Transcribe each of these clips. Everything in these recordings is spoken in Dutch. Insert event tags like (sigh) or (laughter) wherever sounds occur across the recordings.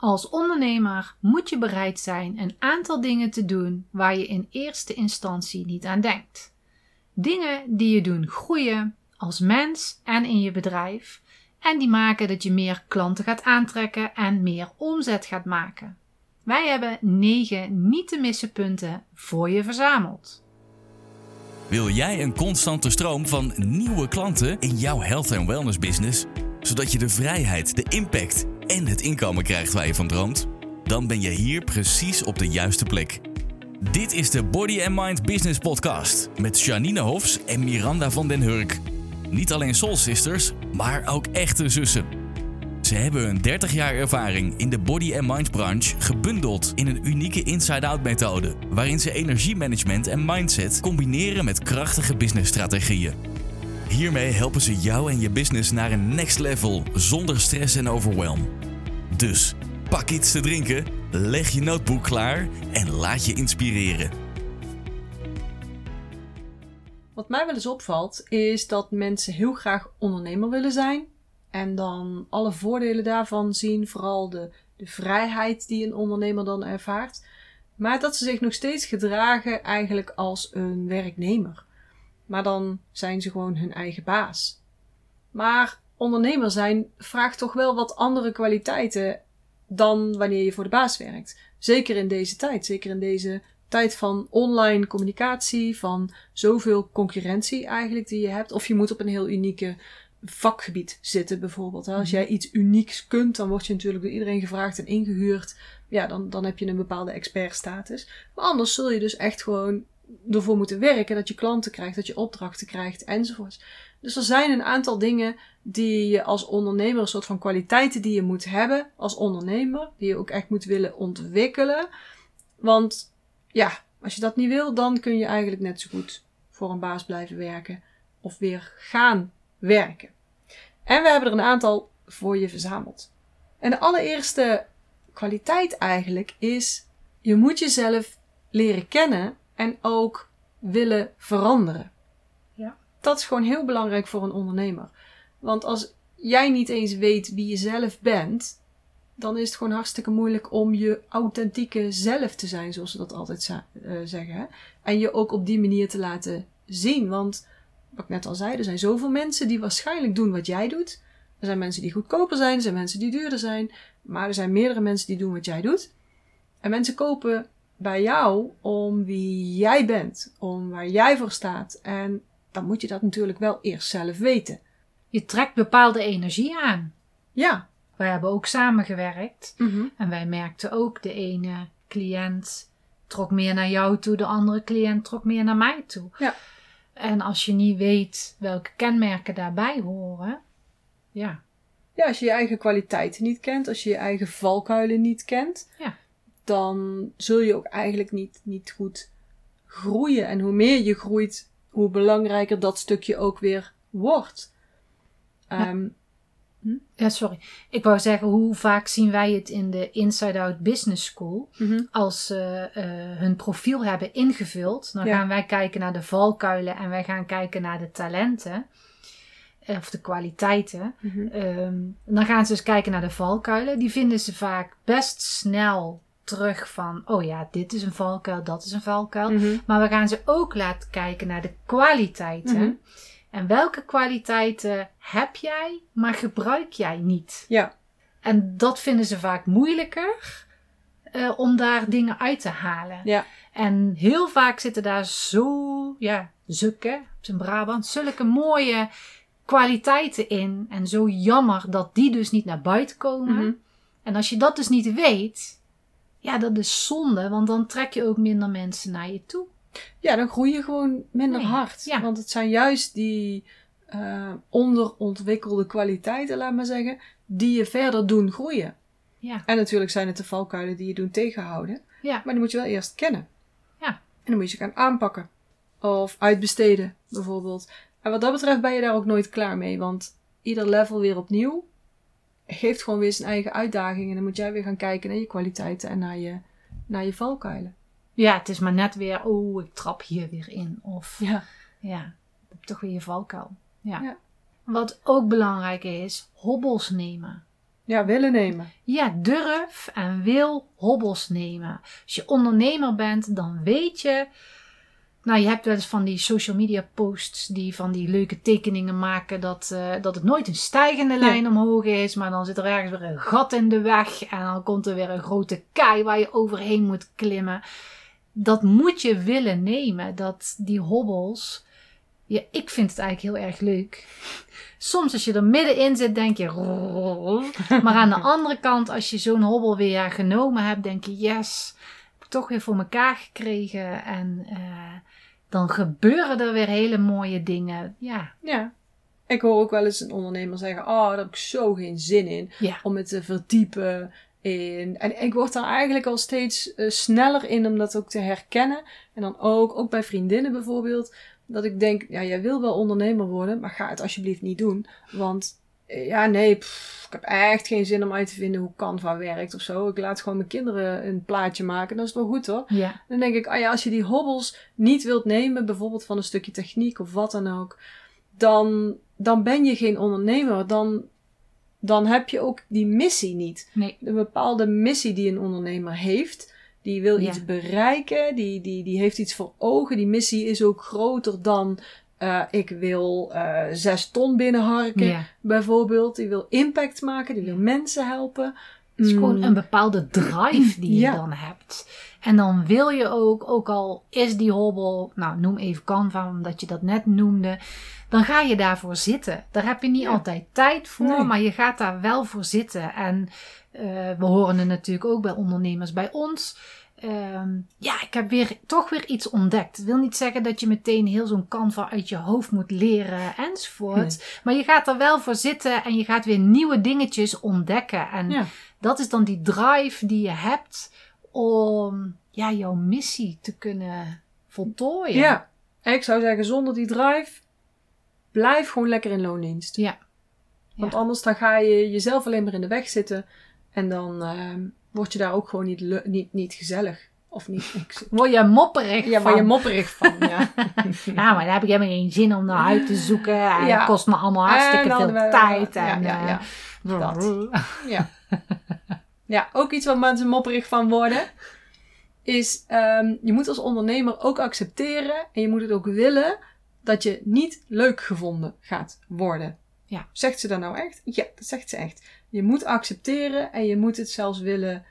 Als ondernemer moet je bereid zijn een aantal dingen te doen waar je in eerste instantie niet aan denkt. Dingen die je doen groeien als mens en in je bedrijf en die maken dat je meer klanten gaat aantrekken en meer omzet gaat maken. Wij hebben 9 niet te missen punten voor je verzameld. Wil jij een constante stroom van nieuwe klanten in jouw health en wellness business, zodat je de vrijheid, de impact en het inkomen krijgt waar je van droomt? Dan ben je hier precies op de juiste plek. Dit is de Body and Mind Business Podcast met Janine Hofs en Miranda van den Hurk. Niet alleen soul sisters, maar ook echte zussen. Ze hebben een 30 jaar ervaring in de body and mind branche gebundeld in een unieke inside-out methode, waarin ze energiemanagement en mindset combineren met krachtige businessstrategieën. Hiermee helpen ze jou en je business naar een next level zonder stress en overwhelm. Dus pak iets te drinken, leg je notebook klaar en laat je inspireren. Wat mij wel eens opvalt, is dat mensen heel graag ondernemer willen zijn. En dan alle voordelen daarvan zien, vooral de, de vrijheid die een ondernemer dan ervaart. Maar dat ze zich nog steeds gedragen eigenlijk als een werknemer. Maar dan zijn ze gewoon hun eigen baas. Maar ondernemer zijn vraagt toch wel wat andere kwaliteiten dan wanneer je voor de baas werkt. Zeker in deze tijd, zeker in deze tijd van online communicatie, van zoveel concurrentie eigenlijk die je hebt. Of je moet op een heel unieke vakgebied zitten bijvoorbeeld. Als jij iets unieks kunt, dan word je natuurlijk door iedereen gevraagd en ingehuurd. Ja, dan, dan heb je een bepaalde expertstatus. Maar anders zul je dus echt gewoon ervoor moeten werken dat je klanten krijgt, dat je opdrachten krijgt enzovoorts. Dus er zijn een aantal dingen die je als ondernemer, een soort van kwaliteiten die je moet hebben als ondernemer, die je ook echt moet willen ontwikkelen. Want ja, als je dat niet wil, dan kun je eigenlijk net zo goed voor een baas blijven werken of weer gaan werken. En we hebben er een aantal voor je verzameld. En de allereerste kwaliteit eigenlijk is, je moet jezelf leren kennen en ook willen veranderen. Ja. Dat is gewoon heel belangrijk voor een ondernemer. Want als jij niet eens weet wie je zelf bent, dan is het gewoon hartstikke moeilijk om je authentieke zelf te zijn, zoals ze dat altijd uh, zeggen. Hè? En je ook op die manier te laten zien. Want, wat ik net al zei, er zijn zoveel mensen die waarschijnlijk doen wat jij doet. Er zijn mensen die goedkoper zijn, er zijn mensen die duurder zijn. Maar er zijn meerdere mensen die doen wat jij doet. En mensen kopen bij jou om wie jij bent, om waar jij voor staat. En dan moet je dat natuurlijk wel eerst zelf weten. Je trekt bepaalde energie aan. Ja. Wij hebben ook samengewerkt Mhm. en wij merkten ook de ene cliënt trok meer naar jou toe, de andere cliënt trok meer naar mij toe. Ja. En als je niet weet welke kenmerken daarbij horen, ja, Ja, als je je eigen kwaliteiten niet kent, als je je eigen valkuilen niet kent, Ja. Dan zul je ook eigenlijk niet, niet goed groeien. En hoe meer je groeit, hoe belangrijker dat stukje ook weer wordt. Ehm, Ja, sorry. Ik wou zeggen, hoe vaak zien wij het in de Inside Out Business School? mhm. Als ze eh, hun profiel hebben ingevuld, dan Ja. gaan wij kijken naar de valkuilen en wij gaan kijken naar de talenten. eh, Of de kwaliteiten. Mhm. Ehm, dan gaan ze dus kijken naar de valkuilen. Die vinden ze vaak best snel terug van, oh ja, dit is een valkuil, dat is een valkuil. Mhm. Maar we gaan ze ook laten kijken naar de kwaliteiten. Mhm. En welke kwaliteiten heb jij, maar gebruik jij niet? Ja, En dat vinden ze vaak moeilijker eh, om daar dingen uit te halen. ja, En heel vaak zitten daar zo, ja, zukken, op zijn Brabant, zulke mooie kwaliteiten in. En zo jammer dat die dus niet naar buiten komen. Mhm. En als je dat dus niet weet, ja, dat is zonde, want dan trek je ook minder mensen naar je toe. ja, dan groei je gewoon minder Nee, hard. ja. Want het zijn juist die eh, onderontwikkelde kwaliteiten, laat maar zeggen, die je verder doen groeien. Ja, En natuurlijk zijn het de valkuilen die je doen tegenhouden. ja, Maar die moet je wel eerst kennen. Ja. En dan moet je ze gaan aanpakken. Of uitbesteden, bijvoorbeeld. En wat dat betreft ben je daar ook nooit klaar mee. Want ieder level weer opnieuw geeft gewoon weer zijn eigen uitdaging. En dan moet jij weer gaan kijken naar je kwaliteiten en naar je, naar je valkuilen. ja, het is maar net weer, oh, ik trap hier weer in. Of Ja. Ja, toch weer je valkuil. Ja. Ja. Wat ook belangrijk is, hobbels nemen. Ja, willen nemen. Ja, durf en wil hobbels nemen. Als je ondernemer bent, dan weet je. Nou, je hebt wel eens van die social media posts die van die leuke tekeningen maken dat, eh, dat het nooit een stijgende lijn omhoog is, maar dan zit er ergens weer een gat in de weg en dan komt er weer een grote kei waar je overheen moet klimmen. Dat moet je willen nemen, dat die hobbels. Ja, ik vind het eigenlijk heel erg leuk. Soms als je er middenin zit, denk je. Maar aan de andere kant, als je zo'n hobbel weer genomen hebt, denk je: yes, heb ik toch weer voor elkaar gekregen. En eh, dan gebeuren er weer hele mooie dingen. Ja, Ja. Ik hoor ook wel eens een ondernemer zeggen: Oh, daar heb ik zo geen zin in ja, om me te verdiepen in. En ik word daar eigenlijk al steeds eh, sneller in om dat ook te herkennen. En dan ook, ook bij vriendinnen bijvoorbeeld, dat ik denk: Ja, jij wil wel ondernemer worden, maar ga het alsjeblieft niet doen. Want ja, nee, pff, ik heb echt geen zin om uit te vinden hoe Canva werkt of zo. Ik laat gewoon mijn kinderen een plaatje maken, dat is wel goed hoor. ja, Dan denk ik, ah ja, als je die hobbels niet wilt nemen, bijvoorbeeld van een stukje techniek of wat dan ook, dan, dan ben je geen ondernemer. Dan, dan heb je ook die missie niet. nee, Een bepaalde missie die een ondernemer heeft. Die wil Ja. iets bereiken, die, die, die heeft iets voor ogen. Die missie is ook groter dan eh, ik wil eh, zes ton binnenharken, bijvoorbeeld. Die wil impact maken, die wil mensen helpen. Het is gewoon Mm. een bepaalde drive die je Ja. dan hebt. En dan wil je ook, ook al is die hobbel, nou noem even Canva, omdat je dat net noemde. Dan ga je daarvoor zitten. Daar heb je niet Ja. altijd tijd voor, Nee. maar je gaat daar wel voor zitten. En eh, we horen het natuurlijk ook bij ondernemers bij ons. Ehm, ja, ik heb weer, toch weer iets ontdekt. Het wil niet zeggen dat je meteen heel zo'n Canva uit je hoofd moet leren enzovoort. Maar je gaat er wel voor zitten en je gaat weer nieuwe dingetjes ontdekken. En Ja. dat is dan die drive die je hebt om ja, jouw missie te kunnen voltooien. Ja, ik zou zeggen, zonder die drive, blijf gewoon lekker in loondienst. Ja. Want Ja. anders dan ga je jezelf alleen maar in de weg zitten. En dan ehm, word je daar ook gewoon niet, niet, niet gezellig. Of niet. (laughs) Ik, Word je mopperig ja, van. waar je mopperig van. Ja. (laughs) Ja, maar daar heb ik helemaal geen zin om naar uit te zoeken. En Ja. dat kost me allemaal hartstikke veel wel- tijd. ja, En, ja, ja. eh, Dat. (laughs) Ja. ja, ook iets waar mensen mopperig van worden. Is, ehm, je moet als ondernemer ook accepteren. En je moet het ook willen. Dat je niet leuk gevonden gaat worden. Ja. Zegt ze dat nou echt? Ja, dat zegt ze echt. Je moet accepteren en je moet het zelfs willen,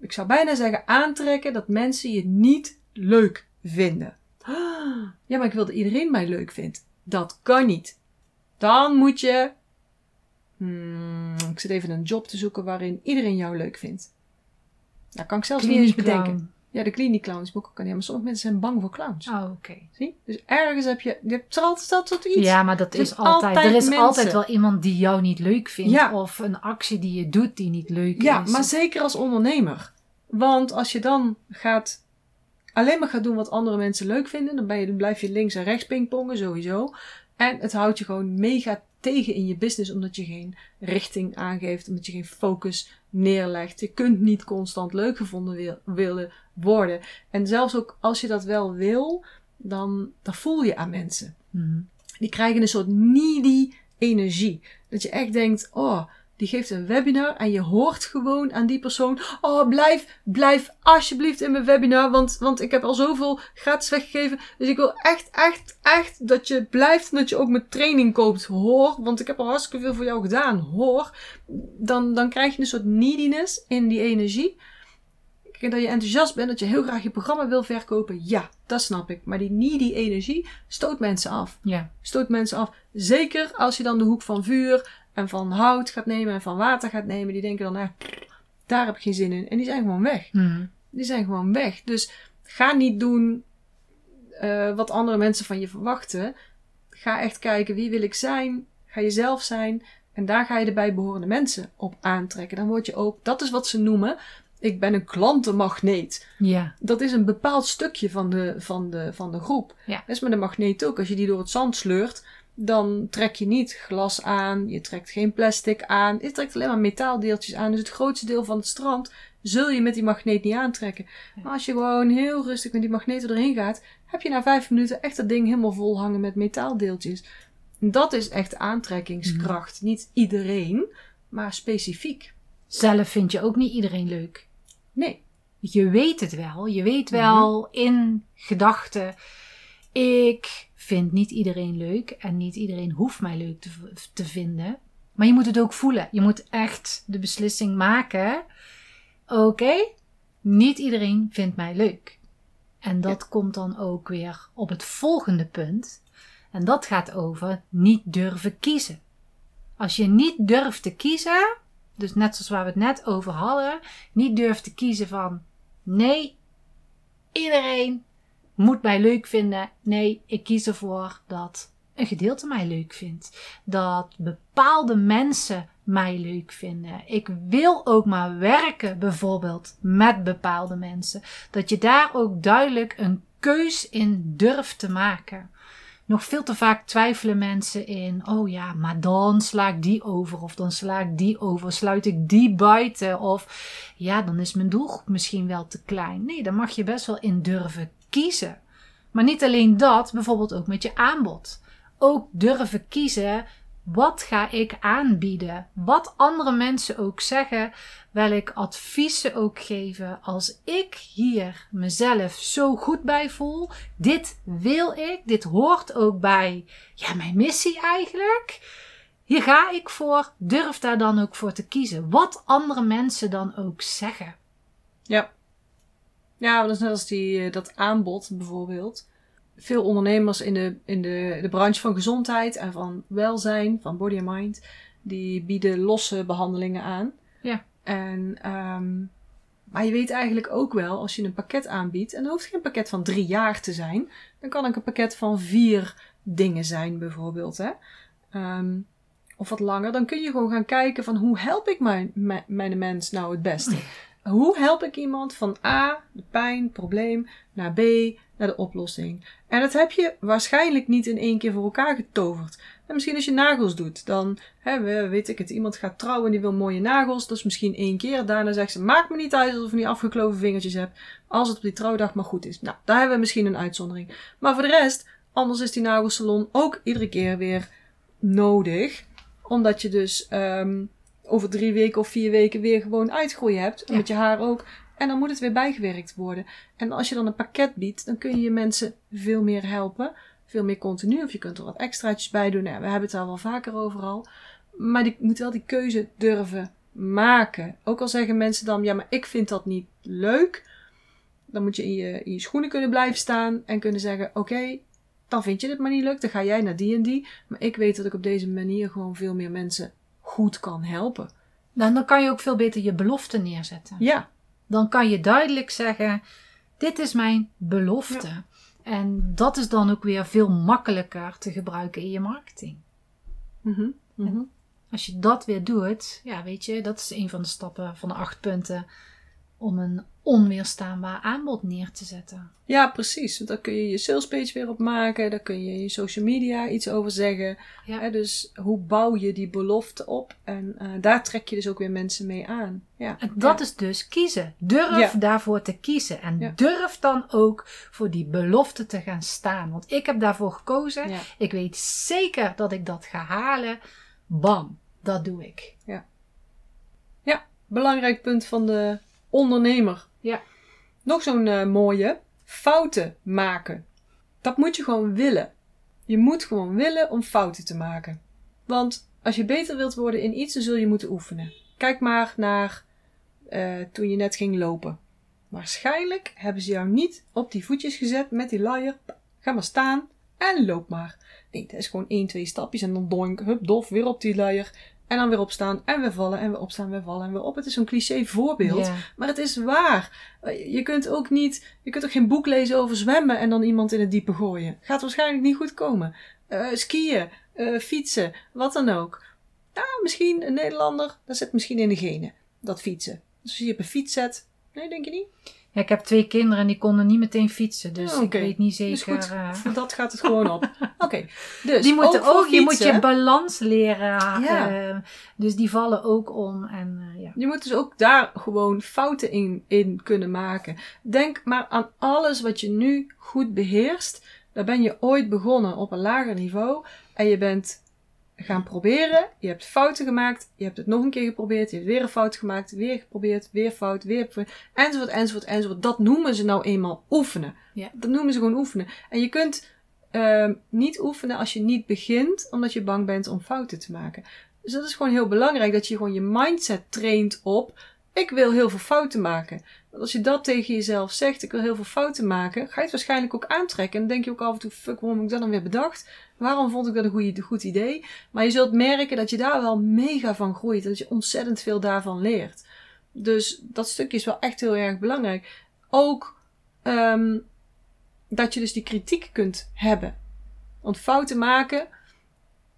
ik zou bijna zeggen aantrekken, dat mensen je niet leuk vinden. Ja, maar ik wil dat iedereen mij leuk vindt. Dat kan niet. Dan moet je. Hmm, ik zit even een job te zoeken waarin iedereen jou leuk vindt. Dat kan ik zelfs niet eens bedenken. Ja, de kliniek clowns moet ik ook aan. Ja, maar sommige mensen zijn bang voor clowns. Oh, oké. Zie? Dus ergens heb je. Je hebt er altijd dat soort iets. Ja, maar dat is altijd. Er is mensen. altijd wel iemand die jou niet leuk vindt. Ja. Of een actie die je doet die niet leuk Ja, is. maar zeker als ondernemer. Want als je dan gaat alleen maar gaat doen wat andere mensen leuk vinden, dan, ben je, dan blijf je links en rechts pingpongen sowieso. En het houdt je gewoon mega tegen in je business, omdat je geen richting aangeeft, omdat je geen focus neerlegt. Je kunt niet constant leuk gevonden wil- willen worden. En zelfs ook als je dat wel wil, dan, dan voel je aan mensen Mhm. die krijgen een soort needy energie. Dat je echt denkt, oh, die geeft een webinar en je hoort gewoon aan die persoon, oh, blijf, blijf alsjeblieft in mijn webinar, want, want ik heb al zoveel gratis weggegeven. Dus ik wil echt, echt, echt dat je blijft en dat je ook mijn training koopt, hoor. Want ik heb al hartstikke veel voor jou gedaan, hoor. Dan, dan krijg je een soort neediness in die energie. Kijk, dat je enthousiast bent, dat je heel graag je programma wil verkopen, ja, dat snap ik. Maar die needy energie stoot mensen af Ja. stoot mensen af. Zeker als je dan de hoek van vuur en van hout gaat nemen en van water gaat nemen. Die denken dan, nou, daar heb ik geen zin in. En die zijn gewoon weg. Mhm. Die zijn gewoon weg. Dus ga niet doen eh, wat andere mensen van je verwachten. Ga echt kijken, wie wil ik zijn? Ga jezelf zijn. En daar ga je de bijbehorende mensen op aantrekken. Dan word je ook, dat is wat ze noemen, ik ben een klantenmagneet. Ja. Dat is een bepaald stukje van de, van de, van de groep. Ja. Dat is met een magneet ook. Als je die door het zand sleurt, dan trek je niet glas aan, je trekt geen plastic aan, je trekt alleen maar metaaldeeltjes aan. Dus het grootste deel van het strand zul je met die magneet niet aantrekken. Maar als je gewoon heel rustig met die magneet erin gaat, heb je na vijf minuten echt dat ding helemaal vol hangen met metaaldeeltjes. Dat is echt aantrekkingskracht. Niet iedereen, maar specifiek. zelf vind je ook niet iedereen leuk. Nee. Je weet het wel. Je weet wel in gedachten. Ik vind niet iedereen leuk. En niet iedereen hoeft mij leuk te, te vinden. Maar je moet het ook voelen. Je moet echt de beslissing maken. Oké, niet iedereen vindt mij leuk. En dat komt dan ook weer op het volgende punt. En dat gaat over niet durven kiezen. Als je niet durft te kiezen, dus net zoals waar we het net over hadden, niet durft te kiezen van nee, iedereen moet mij leuk vinden. Nee, ik kies ervoor dat een gedeelte mij leuk vindt. Dat bepaalde mensen mij leuk vinden. Ik wil ook maar werken bijvoorbeeld met bepaalde mensen. Dat je daar ook duidelijk een keus in durft te maken. Nog veel te vaak twijfelen mensen in, oh ja, maar dan sla ik die over of dan sla ik die over, sluit ik die buiten of ja, dan is mijn doelgroep misschien wel te klein. Nee, daar mag je best wel in durven kiezen. Maar niet alleen dat, bijvoorbeeld ook met je aanbod. Ook durven kiezen, wat ga ik aanbieden? Wat andere mensen ook zeggen, welk advies ze ook geven. Als ik hier mezelf zo goed bij voel, dit wil ik, dit hoort ook bij ja, mijn missie eigenlijk. Hier ga ik voor, durf daar dan ook voor te kiezen. Wat andere mensen dan ook zeggen. Ja. Ja, dat is net als die, eh, dat aanbod bijvoorbeeld. Veel ondernemers in de, in de, de branche van gezondheid en van welzijn, van body and mind, die bieden losse behandelingen aan. Ja. En, ehm, maar je weet eigenlijk ook wel, als je een pakket aanbiedt, en dat hoeft geen pakket van drie jaar te zijn, dan kan ook een pakket van vier dingen zijn bijvoorbeeld. Hè? Ehm, of wat langer, dan kun je gewoon gaan kijken van hoe help ik mijn, mijn, mijn mens nou het beste. (laughs) Hoe help ik iemand van A, de pijn, probleem, naar B, naar de oplossing? En dat heb je waarschijnlijk niet in één keer voor elkaar getoverd. En misschien als je nagels doet, dan hè, we- weet ik het, iemand gaat trouwen en die wil mooie nagels. Dat is misschien één keer. Daarna zegt ze, maakt me niet uit alsof je niet afgekloven vingertjes hebt. Als het op die trouwdag maar goed is. Nou, daar hebben we misschien een uitzondering. Maar voor de rest, anders is die nagelsalon ook iedere keer weer nodig. Omdat je dus ehm, over drie weken of vier weken weer gewoon uitgroei hebt. En Ja. met je haar ook. En dan moet het weer bijgewerkt worden. En als je dan een pakket biedt, dan kun je je mensen veel meer helpen. Veel meer continu. Of je kunt er wat extraatjes bij doen. Nou, we hebben het daar wel vaker over al. Maar je moet wel die keuze durven maken. Ook al zeggen mensen dan, ja, maar ik vind dat niet leuk. Dan moet je in je, in je schoenen kunnen blijven staan en kunnen zeggen, oké, dan vind je dit maar niet leuk. Dan ga jij naar die en die. Maar ik weet dat ik op deze manier gewoon veel meer mensen goed kan helpen. Dan, dan kan je ook veel beter je belofte neerzetten. Ja, Dan kan je duidelijk zeggen: Dit is mijn belofte. En dat is dan ook weer veel makkelijker te gebruiken in je marketing. Mhm, mhm. Als je dat weer doet, ja, weet je, dat is een van de stappen van de acht punten om een onweerstaanbaar aanbod neer te zetten. ja, precies. Daar kun je je salespage weer op maken. Daar kun je je social media iets over zeggen. Ja. Hè, dus hoe bouw je die belofte op? En eh, daar trek je dus ook weer mensen mee aan. Ja, En dat ja. is dus kiezen. Durf Ja. daarvoor te kiezen. En Ja. durf dan ook voor die belofte te gaan staan. Want ik heb daarvoor gekozen. Ja. Ik weet zeker dat ik dat ga halen. Bam, dat doe ik. belangrijk punt van de ondernemer. Ja. Nog zo'n eh, mooie. Fouten maken. Dat moet je gewoon willen. Je moet gewoon willen om fouten te maken. Want als je beter wilt worden in iets, dan zul je moeten oefenen. Kijk maar naar eh, toen je net ging lopen. Waarschijnlijk hebben ze jou niet op die voetjes gezet met die luier. Ga maar staan en loop maar. Nee, dat is gewoon één, twee stapjes en dan doink, hup, dof, weer op die luier. En dan weer opstaan en weer vallen en weer opstaan, weer vallen en weer op. Het is zo'n cliché voorbeeld. Maar het is waar. Eh, Je kunt ook niet, je kunt ook geen boek lezen over zwemmen en dan iemand in het diepe gooien. Gaat waarschijnlijk niet goed komen. Eh, skiën, eh, fietsen, wat dan ook. Ja, misschien een Nederlander, dat zit misschien in de genen, dat fietsen. Dus als je je op een fiets zet, nee, denk je niet? Ja, ik heb twee kinderen en die konden niet meteen fietsen. Dus Oh, ik weet niet Dus zeker. goed, (laughs) voor dat gaat het gewoon op. Oké, dus die moeten ook, je moet je balans leren. Ja. eh, dus die vallen ook om. En eh, ja. Je moet dus ook daar gewoon fouten in, in kunnen maken. Denk maar aan alles wat je nu goed beheerst. Daar ben je ooit begonnen op een lager niveau. En je bent gaan proberen. Je hebt fouten gemaakt. Je hebt het nog een keer geprobeerd. Je hebt weer een fout gemaakt. Weer geprobeerd. Weer fout. Weer enzovoort, enzovoort, enzovoort. Dat noemen ze nou eenmaal oefenen. Ja. Dat noemen ze gewoon oefenen. En je kunt ehm niet oefenen als je niet begint, omdat je bang bent om fouten te maken. Dus dat is gewoon heel belangrijk, dat je gewoon je mindset traint op, ik wil heel veel fouten maken. Want als je dat tegen jezelf zegt, ik wil heel veel fouten maken, ga je het waarschijnlijk ook aantrekken. En dan denk je ook af en toe, fuck, waarom heb ik dat dan weer bedacht? Waarom vond ik dat een goede, goed idee? Maar je zult merken dat je daar wel mega van groeit. Dat je ontzettend veel daarvan leert. Dus dat stukje is wel echt heel erg belangrijk. Ook ehm, dat je dus die kritiek kunt hebben. Want fouten maken,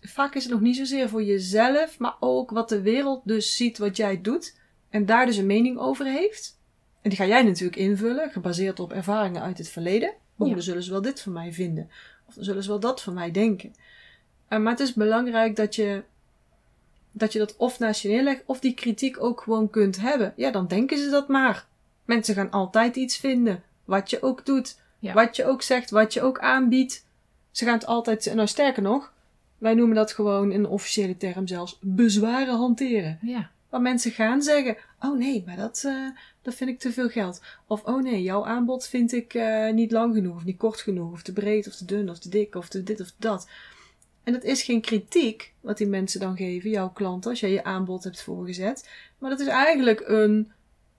vaak is het nog niet zozeer voor jezelf, maar ook wat de wereld dus ziet wat jij doet en daar dus een mening over heeft. En die ga jij natuurlijk invullen, gebaseerd op ervaringen uit het verleden. Oh, Ja. dan zullen ze wel dit van mij vinden. Of dan zullen ze wel dat van mij denken. Eh, maar het is belangrijk dat je, dat je dat of naast je neerlegt, of die kritiek ook gewoon kunt hebben. Ja, dan denken ze dat maar. Mensen gaan altijd iets vinden. Wat je ook doet. Ja. Wat je ook zegt, wat je ook aanbiedt. Ze gaan het altijd, nou sterker nog, wij noemen dat gewoon in officiële term zelfs bezwaren hanteren. Ja. Waar mensen gaan zeggen, oh nee, maar dat, eh, dat vind ik te veel geld. Of oh nee, jouw aanbod vind ik eh, niet lang genoeg, of niet kort genoeg, of te breed, of te dun, of te dik, of te dit of dat. En dat is geen kritiek wat die mensen dan geven, jouw klanten, als jij je aanbod hebt voorgezet. Maar dat is eigenlijk een,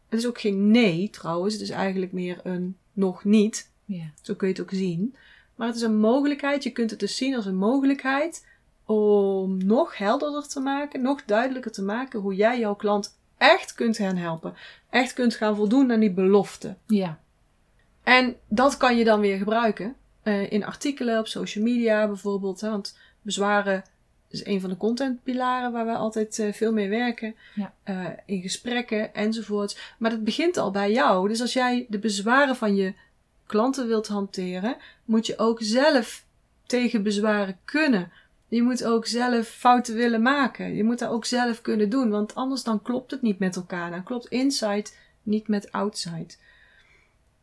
het is ook geen nee trouwens, het is eigenlijk meer een nog niet. Ja. Zo kun je het ook zien. Maar het is een mogelijkheid. Je kunt het dus zien als een mogelijkheid om nog helderder te maken, nog duidelijker te maken hoe jij jouw klant echt kunt gaan helpen. Echt kunt gaan voldoen aan die belofte. Ja. En dat kan je dan weer gebruiken eh, in artikelen, op social media bijvoorbeeld. Hè, want bezwaren is een van de contentpilaren waar we altijd eh, veel mee werken. Ja. Eh, in gesprekken enzovoort. Maar dat begint al bij jou. Dus als jij de bezwaren van je klanten wilt hanteren, moet je ook zelf tegen bezwaren kunnen. Je moet ook zelf fouten willen maken. Je moet dat ook zelf kunnen doen, want anders dan klopt het niet met elkaar. Dan klopt inside niet met outside.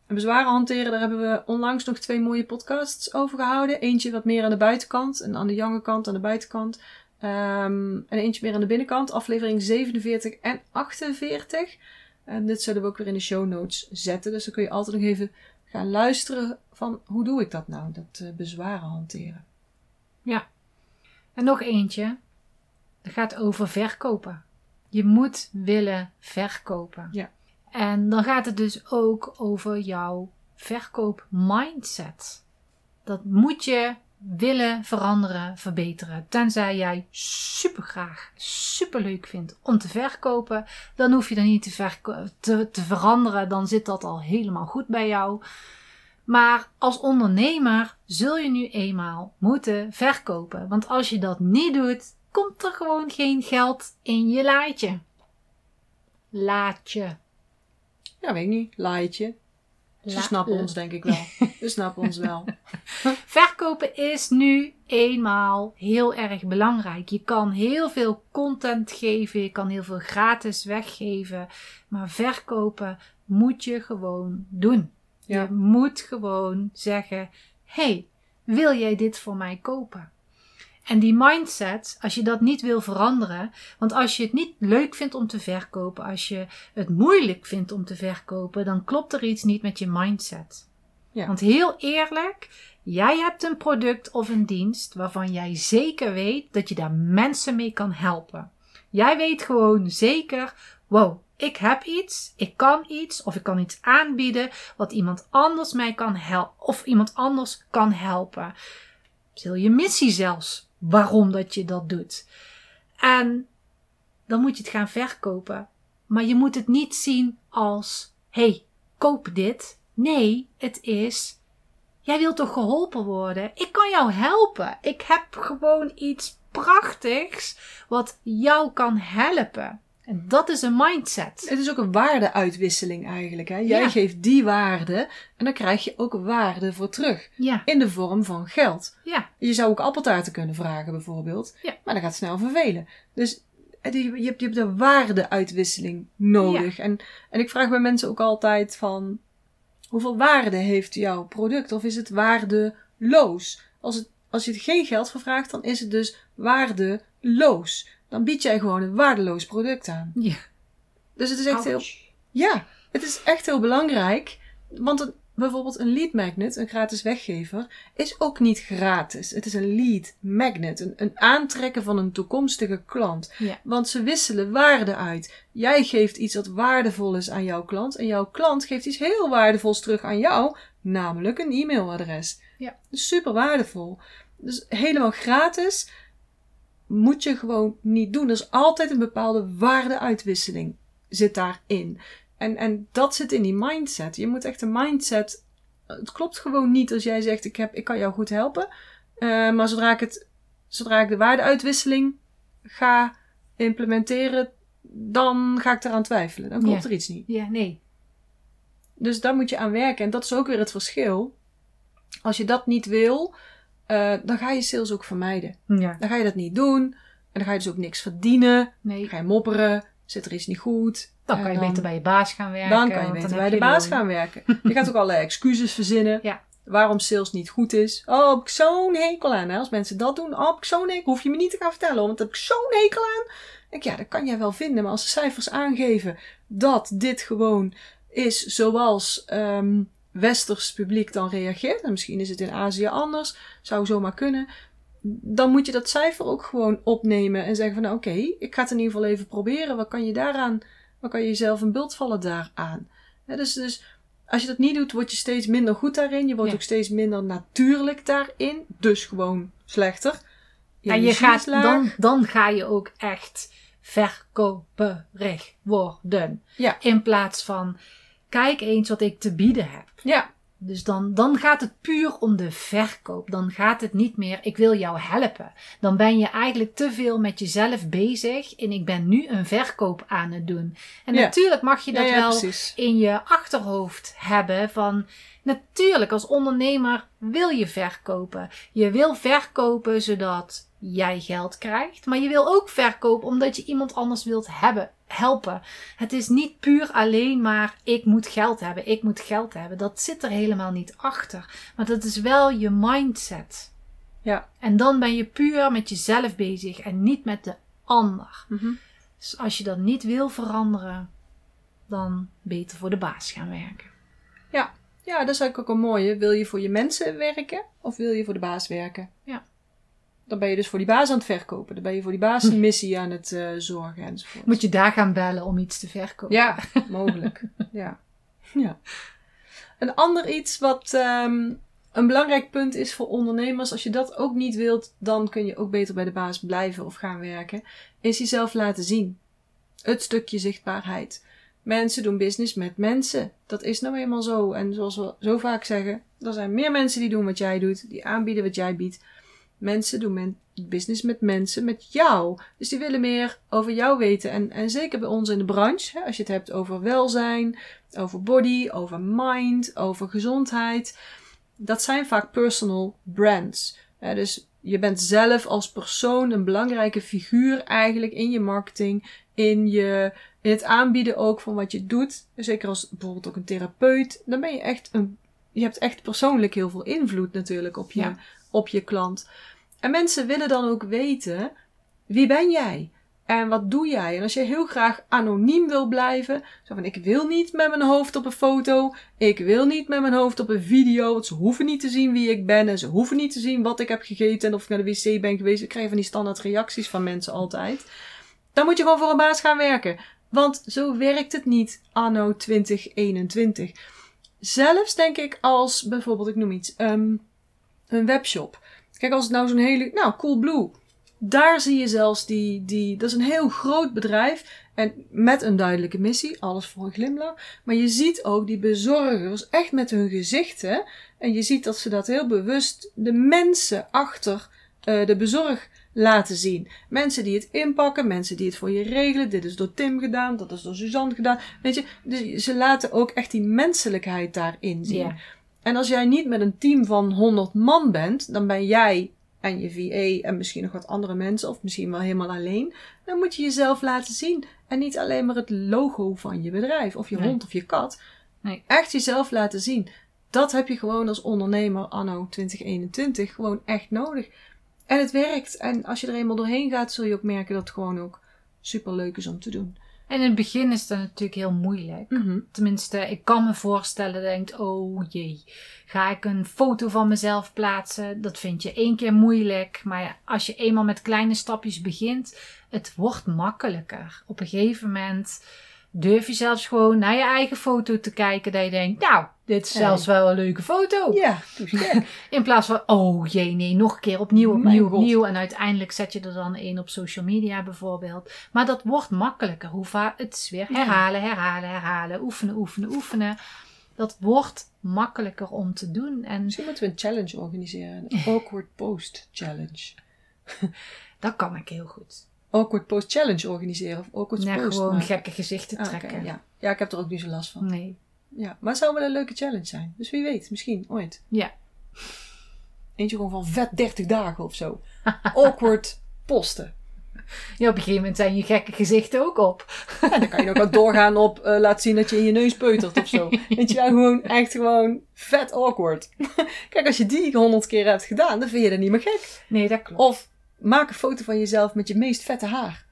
En bezwaren hanteren, daar hebben we onlangs nog twee mooie podcasts over gehouden. Eentje wat meer aan de buitenkant en aan de jonge kant aan de buitenkant. Ehm, en eentje meer aan de binnenkant, aflevering 47 en 48. En dit zullen we ook weer in de show notes zetten. Dus dan kun je altijd nog even gaan luisteren van hoe doe ik dat nou, dat eh, bezwaren hanteren. En nog eentje. Dat gaat over verkopen. Je moet willen verkopen. Ja. En dan gaat het dus ook over jouw verkoopmindset. Dat moet je willen veranderen, verbeteren. Tenzij jij super graag, super leuk vindt om te verkopen, dan hoef je dat niet te, te veranderen. Dan zit dat al helemaal goed bij jou. Maar als ondernemer zul je nu eenmaal moeten verkopen. Want als je dat niet doet, komt er gewoon geen geld in je laadje. Laadje. Ja, weet ik niet, laaitje. Ze La- snappen ons denk ik wel. (laughs) Ze snappen ons wel. Verkopen is nu eenmaal heel erg belangrijk. Je kan heel veel content geven, je kan heel veel gratis weggeven, maar verkopen moet je gewoon doen. Ja. Je moet gewoon zeggen: hey, wil jij dit voor mij kopen? En die mindset, als je dat niet wil veranderen, want als je het niet leuk vindt om te verkopen, als je het moeilijk vindt om te verkopen, dan klopt er iets niet met je mindset. Ja. Want heel eerlijk, jij hebt een product of een dienst waarvan jij zeker weet dat je daar mensen mee kan helpen. Jij weet gewoon zeker, wow, ik heb iets, ik kan iets of ik kan iets aanbieden wat iemand anders mij kan helpen of iemand anders kan helpen. Heel je missie zelfs waarom dat je dat doet. En dan moet je het gaan verkopen. Maar je moet het niet zien als, hey, koop dit. Nee, het is, jij wilt toch geholpen worden? Ik kan jou helpen. Ik heb gewoon iets prachtigs wat jou kan helpen. En dat is een mindset. Het is ook een waardeuitwisseling eigenlijk. Hè? Jij Ja. geeft die waarde en dan krijg je ook waarde voor terug. Ja, In de vorm van geld. ja, Je zou ook appeltaarten kunnen vragen bijvoorbeeld. Ja. Maar dat gaat snel vervelen. Dus eh, je hebt, je hebt een waardeuitwisseling nodig. En, en ik vraag bij mensen ook altijd van... Hoeveel waarde heeft jouw product? Of is het waardeloos? Als het, als je er geen geld voor vraagt, dan is het dus waardeloos. Dan bied jij gewoon een waardeloos product aan. Ja. Dus het is echt heel, ja, het is echt heel belangrijk. Want een, bijvoorbeeld een lead magnet, een gratis weggever, is ook niet gratis. Het is een lead magnet, een, een aantrekken van een toekomstige klant. Ja. Want ze wisselen waarde uit. Jij geeft iets wat waardevol is aan jouw klant. En jouw klant geeft iets heel waardevols terug aan jou, namelijk een e-mailadres. Ja. Super waardevol. Dus helemaal gratis moet je gewoon niet doen. Er is altijd een bepaalde waardeuitwisseling zit daarin. En, en dat zit in die mindset. Je moet echt een mindset. Het klopt gewoon niet als jij zegt: Ik, heb, ik kan jou goed helpen. Eh, maar zodra ik, het, zodra ik de waardeuitwisseling ga implementeren, dan ga ik eraan twijfelen. Dan klopt Ja. er iets niet. Ja, nee. Dus daar moet je aan werken. En dat is ook weer het verschil. Als je dat niet wil, eh, dan ga je sales ook vermijden. Ja. Dan ga je dat niet doen. En dan ga je dus ook niks verdienen. Dan Nee. ga je mopperen. Zit er iets niet goed. Dan kan je beter bij je baas gaan werken. Dan kan je beter bij de je baas loon. gaan werken. Je gaat ook allerlei excuses verzinnen. Ja. Waarom sales niet goed is. Oh, heb ik zo'n hekel aan. Hè? Als mensen dat doen, oh, heb ik zo'n hekel. Hoef je me niet te gaan vertellen, want heb ik zo'n hekel aan. Ik ja, dat kan jij wel vinden. Maar als de cijfers aangeven dat dit gewoon is zoals ehm, westers publiek dan reageert. En misschien is het in Azië anders. Zou zomaar kunnen. Dan moet je dat cijfer ook gewoon opnemen. En zeggen van, nou oké, ik ga het in ieder geval even proberen. Wat kan je daaraan, wat kan je jezelf een beeld vallen daaraan? Hè, dus, dus als je dat niet doet, word je steeds minder goed daarin. Je wordt Ja. ook steeds minder natuurlijk daarin. Dus gewoon slechter. En je gaat, dan, dan ga je ook echt verkoperig worden. Ja. In plaats van, kijk eens wat ik te bieden heb. Ja, Dus dan, dan gaat het puur om de verkoop. Dan gaat het niet meer, ik wil jou helpen. Dan ben je eigenlijk te veel met jezelf bezig. En ik ben nu een verkoop aan het doen. En Ja. natuurlijk mag je ja, dat ja, wel precies. in je achterhoofd hebben van natuurlijk als ondernemer wil je verkopen. Je wil verkopen zodat jij geld krijgt, maar je wil ook verkopen omdat je iemand anders wilt hebben, helpen. Het is niet puur alleen maar ik moet geld hebben, ik moet geld hebben. Dat zit er helemaal niet achter. Maar dat is wel je mindset. Ja. En dan ben je puur met jezelf bezig en niet met de ander. Mhm. Dus als je dat niet wil veranderen, dan beter voor de baas gaan werken. Ja, dat is eigenlijk ook een mooie. Wil je voor je mensen werken of wil je voor de baas werken? Ja. Dan ben je dus voor die baas aan het verkopen. Dan ben je voor die baas een missie aan het eh, zorgen enzovoort. Moet je daar gaan bellen om iets te verkopen? Ja, mogelijk. (laughs) ja. ja. Een ander iets wat ehm, een belangrijk punt is voor ondernemers, als je dat ook niet wilt, dan kun je ook beter bij de baas blijven of gaan werken, is jezelf laten zien. Het stukje zichtbaarheid. Mensen doen business met mensen. Dat is nou eenmaal zo. En zoals we zo vaak zeggen, er zijn meer mensen die doen wat jij doet, die aanbieden wat jij biedt. Mensen doen business met mensen, met jou. Dus die willen meer over jou weten. En, en zeker bij ons in de branche, hè, als je het hebt over welzijn, over body, over mind, over gezondheid. Dat zijn vaak personal brands. Hè, dus je bent zelf als persoon een belangrijke figuur eigenlijk in je marketing, in, je, in het aanbieden ook van wat je doet. Zeker als bijvoorbeeld ook een therapeut. Dan ben je echt een. Je hebt echt persoonlijk heel veel invloed natuurlijk op je, Ja. op je klant. En mensen willen dan ook weten: wie ben jij? En wat doe jij? En als je heel graag anoniem wil blijven, zo van ik wil niet met mijn hoofd op een foto, ik wil niet met mijn hoofd op een video, want ze hoeven niet te zien wie ik ben en ze hoeven niet te zien wat ik heb gegeten en of ik naar de wc ben geweest. Ik krijg van die standaard reacties van mensen altijd. Dan moet je gewoon voor een baas gaan werken. Want zo werkt het niet anno 2021. Zelfs denk ik als bijvoorbeeld, ik noem iets, ehm, een webshop. Kijk, als het nou zo'n hele, nou, Coolblue. Daar zie je zelfs die, die, dat is een heel groot bedrijf. En met een duidelijke missie, alles voor een glimlach. Maar je ziet ook die bezorgers echt met hun gezichten. En je ziet dat ze dat heel bewust de mensen achter eh, de bezorg laten zien. Mensen die het inpakken, mensen die het voor je regelen. Dit is door Tim gedaan, dat is door Suzanne gedaan. Weet je, dus ze laten ook echt die menselijkheid daarin zien. En als jij niet met een team van 100 man bent, dan ben jij en je VA en misschien nog wat andere mensen, of misschien wel helemaal alleen. Dan moet je jezelf laten zien. En niet alleen maar het logo van je bedrijf, of je Nee. hond of je kat. Nee. Echt jezelf laten zien. dat heb je gewoon als ondernemer anno 2021 gewoon echt nodig. En het werkt. En als je er eenmaal doorheen gaat, zul je ook merken dat het gewoon ook super leuk is om te doen. En in het begin is dat natuurlijk heel moeilijk. Mhm. Tenminste, ik kan me voorstellen dat je denkt, oh jee, ga ik een foto van mezelf plaatsen? Dat vind je één keer moeilijk. Maar als je eenmaal met kleine stapjes begint, het wordt makkelijker. Op een gegeven moment durf je zelfs gewoon naar je eigen foto te kijken. Dat je denkt, nou, dit is zelfs wel een leuke foto. Ja. (laughs) In plaats van, oh jee, nee, nog een keer opnieuw, opnieuw, opnieuw. En uiteindelijk zet je er dan één op social media bijvoorbeeld. Maar dat wordt makkelijker. Hoe vaak het is weer herhalen, herhalen, herhalen. Oefenen, oefenen, oefenen. Dat wordt makkelijker om te doen. En Misschien moeten we een challenge organiseren. Een (laughs) awkward post challenge. dat kan ik heel goed. Awkward post challenge organiseren. Of awkward Nee, post gewoon maken. gekke gezichten Ah, trekken. ja. ja, ik heb er ook niet zo last van. Nee. Ja, maar het zou wel een leuke challenge zijn. Dus wie weet, misschien ooit. Ja. Eentje gewoon van vet 30 dagen of zo. (laughs) Awkward posten. ja, op een gegeven moment zijn je gekke gezichten ook op. En dan kan je ook wel (laughs) doorgaan op eh laat zien dat je in je neus peutert of zo. (laughs) Weet je wel, gewoon echt gewoon vet awkward. Kijk, als je die honderd keer hebt gedaan, dan vind je dat niet meer gek. Nee, dat klopt. Of maak een foto van jezelf met je meest vette haar.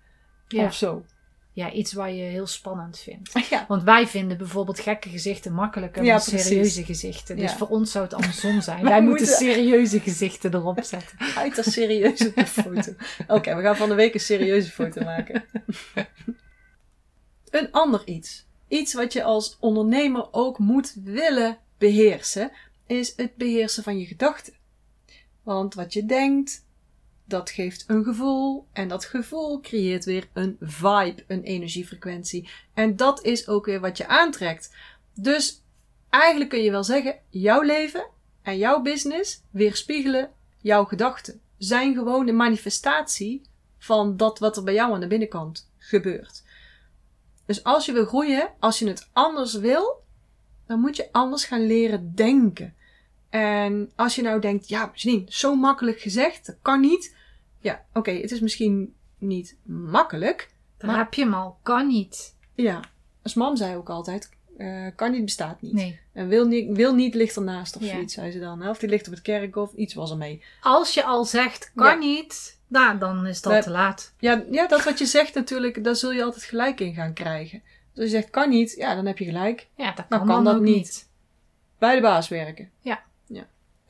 Ja. Of zo. ja, iets wat je heel spannend vindt. (laughs) Ja, Want wij vinden bijvoorbeeld gekke gezichten makkelijker Ja, dan precies. serieuze gezichten. Dus Ja. voor ons zou het andersom (laughs) zijn. Wij wij moeten moeten- serieuze gezichten erop zetten. (laughs) uit als serieuze foto. Oké, we gaan van de week een serieuze foto maken. een ander iets. Iets wat je als ondernemer ook moet willen beheersen, is het beheersen van je gedachten. Want wat je denkt, dat geeft een gevoel. En dat gevoel creëert weer een vibe, een energiefrequentie. En dat is ook weer wat je aantrekt. Dus eigenlijk kun je wel zeggen, jouw leven en jouw business weerspiegelen jouw gedachten. Zijn gewoon een manifestatie van dat wat er bij jou aan de binnenkant gebeurt. Dus als je wil groeien, als je het anders wil, dan moet je anders gaan leren denken. En als je nou denkt, ja, Janine, zo makkelijk gezegd, dat kan niet. Ja, oké, het is misschien niet makkelijk. Dan Maar- heb je hem al. Kan niet. Ja, als mam zei ook altijd, eh, kan niet, bestaat niet. Nee. En wil niet, wil niet ligt ernaast of Ja. zoiets, zei ze dan. Of die ligt op het kerkhof, iets was er mee. Als je al zegt, kan Ja. niet, nou, dan is dat te laat. Ja, ja, dat wat je zegt natuurlijk, daar zul je altijd gelijk in gaan krijgen. Dus als je zegt kan niet, ja, dan heb je gelijk. Ja, dat Dan kan, kan dan dat ook niet. niet. Bij de baas werken. Ja.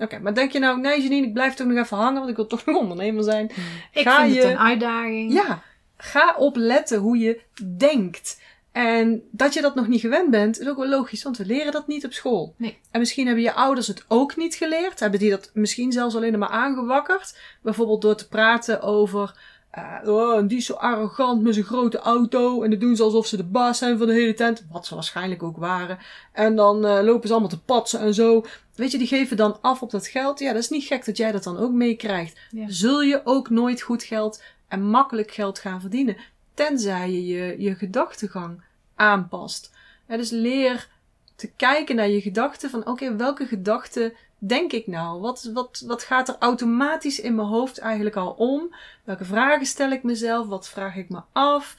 Oké, maar denk je nou, nee Janine, ik blijf toch nog even hangen, want ik wil toch nog ondernemer zijn. Ik Ga vind je- het een uitdaging. Ja, ga opletten hoe je denkt. En dat je dat nog niet gewend bent, is ook wel logisch, want we leren dat niet op school. Nee. En misschien hebben je ouders het ook niet geleerd. Hebben die dat misschien zelfs alleen maar aangewakkerd. Bijvoorbeeld door te praten over. Eh, oh, en die is zo arrogant met zijn grote auto. En dat doen ze alsof ze de baas zijn van de hele tent. Wat ze waarschijnlijk ook waren. En dan eh, lopen ze allemaal te patsen en zo. Weet je, die geven dan af op dat geld. Ja, dat is niet gek dat jij dat dan ook meekrijgt. Ja. Zul je ook nooit goed geld en makkelijk geld gaan verdienen. Tenzij je je, je gedachtegang aanpast. Ja, dus leer te kijken naar je gedachten. Van oké, welke gedachten denk ik nou? Wat, wat, wat gaat er automatisch in mijn hoofd eigenlijk al om? Welke vragen stel ik mezelf? Wat vraag ik me af?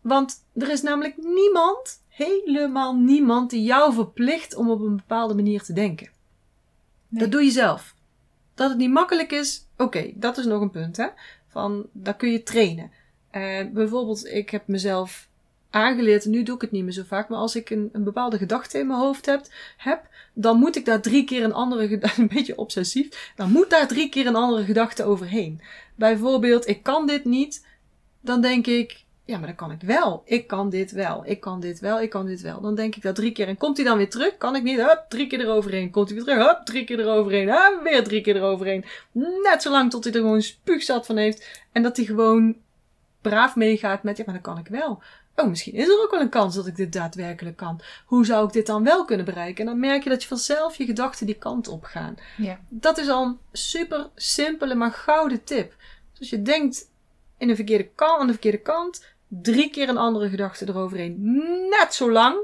Want er is namelijk niemand, helemaal niemand, die jou verplicht om op een bepaalde manier te denken. Nee. Dat doe je zelf. Dat het niet makkelijk is, oké, dat is nog een punt, hè. Van, dat kun je trainen. Eh, bijvoorbeeld, ik heb mezelf aangeleerd, en nu doe ik het niet meer zo vaak, maar als ik een, een bepaalde gedachte in mijn hoofd heb, heb, dan moet ik daar drie keer een andere gedachte, (laughs) een beetje obsessief, dan moet daar drie keer een andere gedachte overheen. Bijvoorbeeld, ik kan dit niet, dan denk ik, ja, maar dat kan ik wel. Ik kan dit wel. Ik kan dit wel. Ik kan dit wel. Dan denk ik dat drie keer. En komt hij dan weer terug? Kan ik niet? Hup, drie keer eroverheen. Komt hij weer terug? Hup, drie keer eroverheen. Hup, weer drie keer eroverheen. Net zo lang tot hij er gewoon spuugzat van heeft. En dat hij gewoon braaf meegaat met, ja, maar dat kan ik wel. Oh, misschien is er ook wel een kans dat ik dit daadwerkelijk kan. Hoe zou ik dit dan wel kunnen bereiken? En dan merk je dat je vanzelf je gedachten die kant op gaan. Ja. Dat is al een super simpele, maar gouden tip. Dus als je denkt in de verkeerde kant, aan de verkeerde kant, drie keer een andere gedachte eroverheen. Net zo lang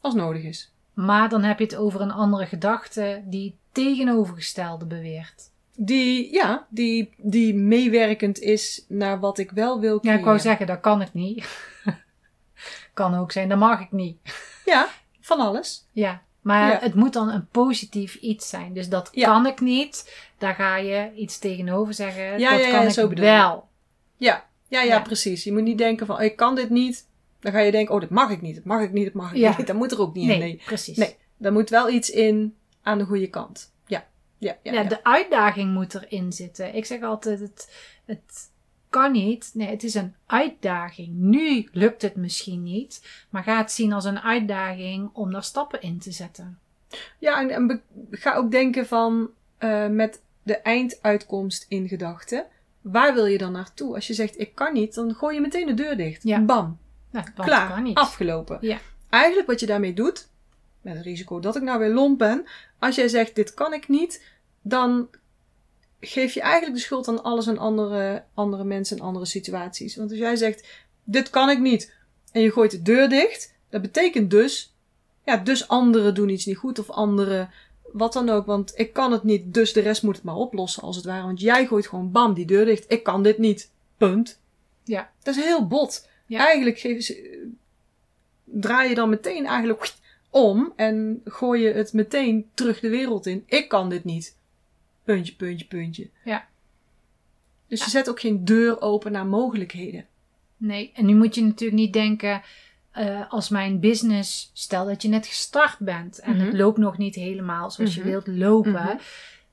als nodig is. Maar dan heb je het over een andere gedachte die tegenovergestelde beweert. Die, ja, die, die meewerkend is naar wat ik wel wil Ja, creëren. ik wou zeggen, dat kan ik niet. (laughs) kan ook zijn, dat mag ik niet. Ja, van alles. Ja, Maar Ja. het moet dan een positief iets zijn. Dus dat Ja. kan ik niet. Daar ga je iets tegenover zeggen. Ja, dat ja, ja, kan zo ik je. wel. Ja, ja, ja, Ja. precies. Je moet niet denken van, ik kan dit niet. Dan ga je denken, oh, dat mag ik niet, dat mag ik niet, dat mag ik Ja. niet. Dat moet er ook niet Nee, in. Nee, precies. Nee. daar moet wel iets in aan de goede kant. Ja, ja, ja. Ja, de uitdaging moet erin zitten. Ik zeg altijd, het, het kan niet. Nee, het is een uitdaging. Nu lukt het misschien niet, maar ga het zien als een uitdaging om daar stappen in te zetten. Ja, en, ga ook denken van, eh, met de einduitkomst in gedachten. Waar wil je dan naartoe? Als je zegt, ik kan niet, dan gooi je meteen de deur dicht. Ja. Bam, Nou, klaar, kan niet. afgelopen. Ja. Eigenlijk wat je daarmee doet, met het risico dat ik nou weer lomp ben. Als jij zegt, dit kan ik niet, dan geef je eigenlijk de schuld aan alles en andere, andere mensen en andere situaties. Want als jij zegt, dit kan ik niet, en je gooit de deur dicht, dat betekent dus, ja, dus anderen doen iets niet goed of anderen, wat dan ook. Want ik kan het niet, dus de rest moet het maar oplossen als het ware. Want jij gooit gewoon bam die deur dicht, ik kan dit niet, punt. Ja. Dat is heel bot. Ja. Eigenlijk ze, draai je dan meteen eigenlijk om en gooi je het meteen terug de wereld in. Ik kan dit niet. Puntje, puntje, puntje. Ja. Dus je zet ook geen deur open naar mogelijkheden. Nee, en nu moet je natuurlijk niet denken eh, als mijn business, stel dat je net gestart bent en Mhm. het loopt nog niet helemaal zoals Mhm. je wilt lopen. Mhm.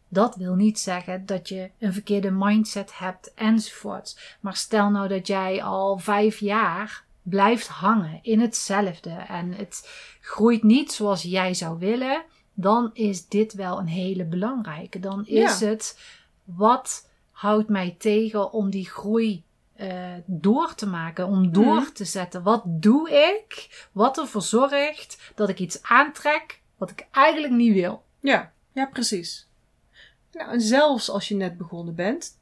Dat wil niet zeggen dat je een verkeerde mindset hebt enzovoorts. Maar stel nou dat jij al vijf jaar blijft hangen in hetzelfde en het groeit niet zoals jij zou willen, dan is dit wel een hele belangrijke. Dan is het wat houdt mij tegen om die groei eh, door te maken, om door Mhm. te zetten. Wat doe ik wat ervoor zorgt dat ik iets aantrek wat ik eigenlijk niet wil? Ja, ja, precies. Nou, en zelfs als je net begonnen bent,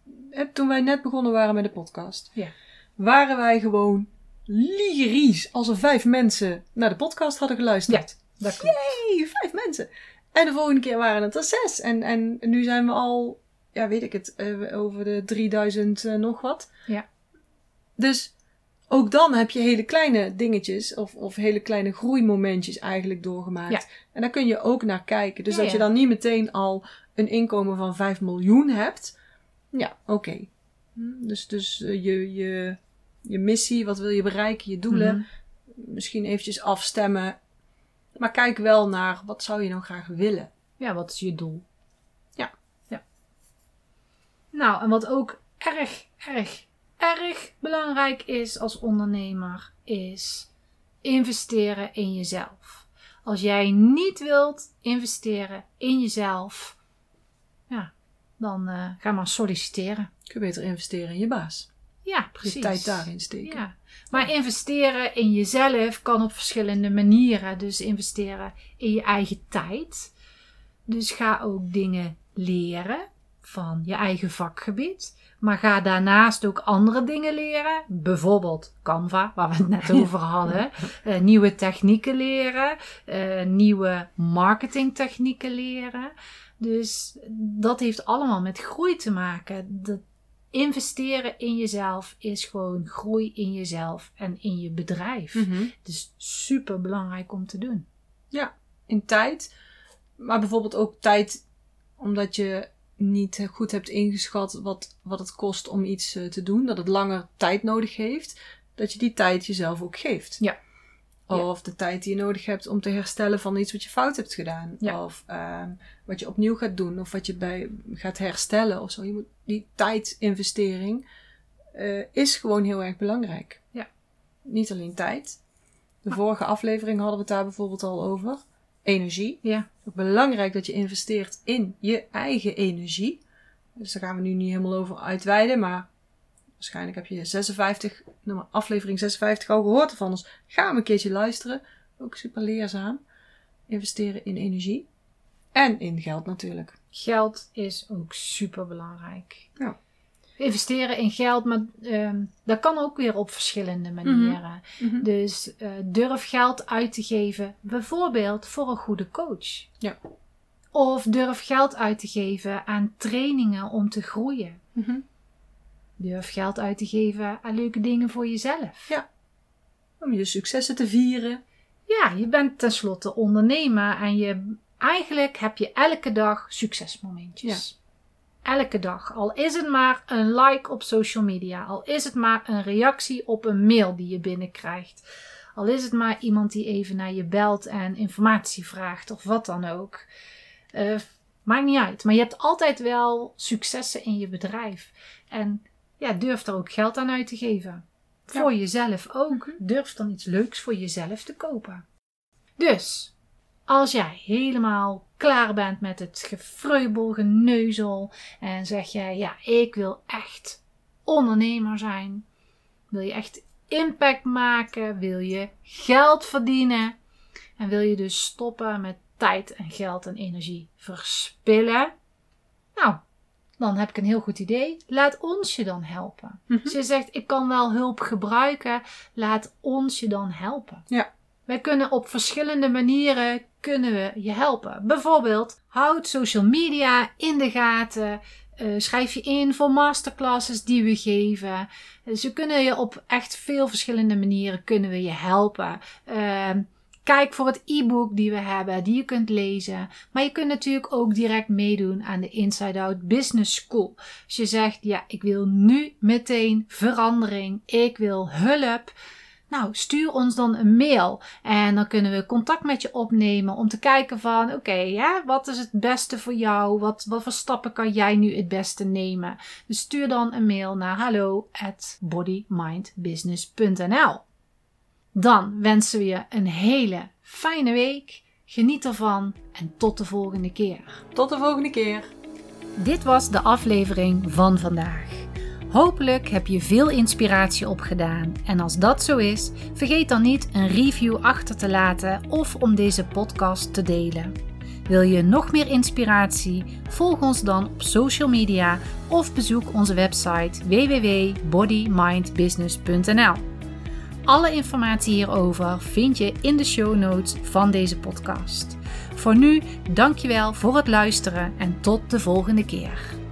toen wij net begonnen waren met de podcast, Ja. waren wij gewoon ligeries als er vijf mensen naar de podcast hadden geluisterd. Dat klopt. Hey, vijf mensen. En de volgende keer waren het er zes. En, en nu zijn we al, ja, weet ik het, eh, over de 3000 eh, nog wat. Ja. Dus ook dan heb je hele kleine dingetjes of, of hele kleine groeimomentjes eigenlijk doorgemaakt. Ja. En daar kun je ook naar kijken. Dus Ja, dat je ja. dan niet meteen al een inkomen van 5 miljoen hebt. Ja, oké. Hm, Dus, dus eh, je, je, je missie, wat wil je bereiken, je doelen. Mhm. Misschien eventjes afstemmen. Maar kijk wel naar wat zou je nou graag willen. Ja, wat is je doel? Ja. ja. Nou, en wat ook erg, erg, erg belangrijk is als ondernemer, is investeren in jezelf. Als jij niet wilt investeren in jezelf, ja, dan eh, ga maar solliciteren. Kun je beter investeren in je baas. Ja, precies. tijd daarin steken. Ja. Maar investeren in jezelf kan op verschillende manieren. Dus investeren in je eigen tijd. Dus ga ook dingen leren van je eigen vakgebied. Maar ga daarnaast ook andere dingen leren. Bijvoorbeeld Canva, waar we het net (laughs) over hadden. Eh, nieuwe technieken leren. eh, nieuwe marketingtechnieken leren. Dus dat heeft allemaal met groei te maken. Dat investeren in jezelf is gewoon groei in jezelf en in je bedrijf. Mhm. Het is super belangrijk om te doen. In tijd. Maar bijvoorbeeld ook tijd omdat je niet goed hebt ingeschat wat, wat het kost om iets eh, te doen. Dat het langer tijd nodig heeft. Dat je die tijd jezelf ook geeft. Ja. Of de tijd die je nodig hebt om te herstellen van iets wat je fout hebt gedaan. Of ehm, wat je opnieuw gaat doen. Of wat je bij gaat herstellen of zo. Je moet, die tijdinvestering eh, is gewoon heel erg belangrijk. Ja. Niet alleen tijd. De vorige aflevering hadden we het daar bijvoorbeeld al over. Energie. Ja, belangrijk dat je investeert in je eigen energie. Dus daar gaan we nu niet helemaal over uitweiden, maar waarschijnlijk heb je 56, nummer aflevering 56 al gehoord ervan. Dus ga hem een keertje luisteren. Ook super leerzaam. Investeren in energie. En in geld natuurlijk. geld is ook super belangrijk. Ja. Investeren in geld, maar ehm, dat kan ook weer op verschillende manieren. Dus eh, durf geld uit te geven, bijvoorbeeld voor een goede coach. Ja. Of durf geld uit te geven aan trainingen om te groeien. Mhm. Durf geld uit te geven aan leuke dingen voor jezelf. Ja. Om je successen te vieren. ja, je bent tenslotte ondernemer en je, eigenlijk heb je elke dag succesmomentjes. Elke dag. Al is het maar een like op social media. Al is het maar een reactie op een mail die je binnenkrijgt. Al is het maar iemand die even naar je belt en informatie vraagt of wat dan ook. Uh, maakt niet uit. Maar je hebt altijd wel successen in je bedrijf. En ja, durf er ook geld aan uit te geven. Voor jezelf ook. Mhm. Durf dan iets leuks voor jezelf te kopen. Dus, als jij helemaal klaar bent met het gefreubel, geneuzel en zeg jij, ja, ik wil echt ondernemer zijn. Wil je echt impact maken? Wil je geld verdienen? En wil je dus stoppen met tijd en geld en energie verspillen? Nou, dan heb ik een heel goed idee. Laat ons je dan helpen. Mm Als je zegt, ik kan wel hulp gebruiken, laat ons je dan helpen. Ja. Wij kunnen op verschillende manieren kunnen we je helpen. Bijvoorbeeld, houd social media in de gaten. Uh, schrijf je in voor masterclasses die we geven. Dus we kunnen je op echt veel verschillende manieren kunnen we je helpen. Uh, Kijk voor het e-book die we hebben, die je kunt lezen. Maar je kunt natuurlijk ook direct meedoen aan de Inside Out Business School. Als je zegt, ja, ik wil nu meteen verandering, ik wil hulp. Nou, stuur ons dan een mail en dan kunnen we contact met je opnemen om te kijken van, oké, ja, wat is het beste voor jou? Wat, wat voor stappen kan jij nu het beste nemen? Dus stuur dan een mail naar hallo at bodymindbusiness.nl. Dan wensen we je een hele fijne week. Geniet ervan en tot de volgende keer. Tot de volgende keer. Dit was de aflevering van vandaag. Hopelijk heb je veel inspiratie opgedaan. En als dat zo is, vergeet dan niet een review achter te laten of om deze podcast te delen. Wil je nog meer inspiratie? Volg ons dan op social media of bezoek onze website www.bodymindbusiness.nl. Alle informatie hierover vind je in de show notes van deze podcast. Voor nu, dankjewel voor het luisteren en tot de volgende keer.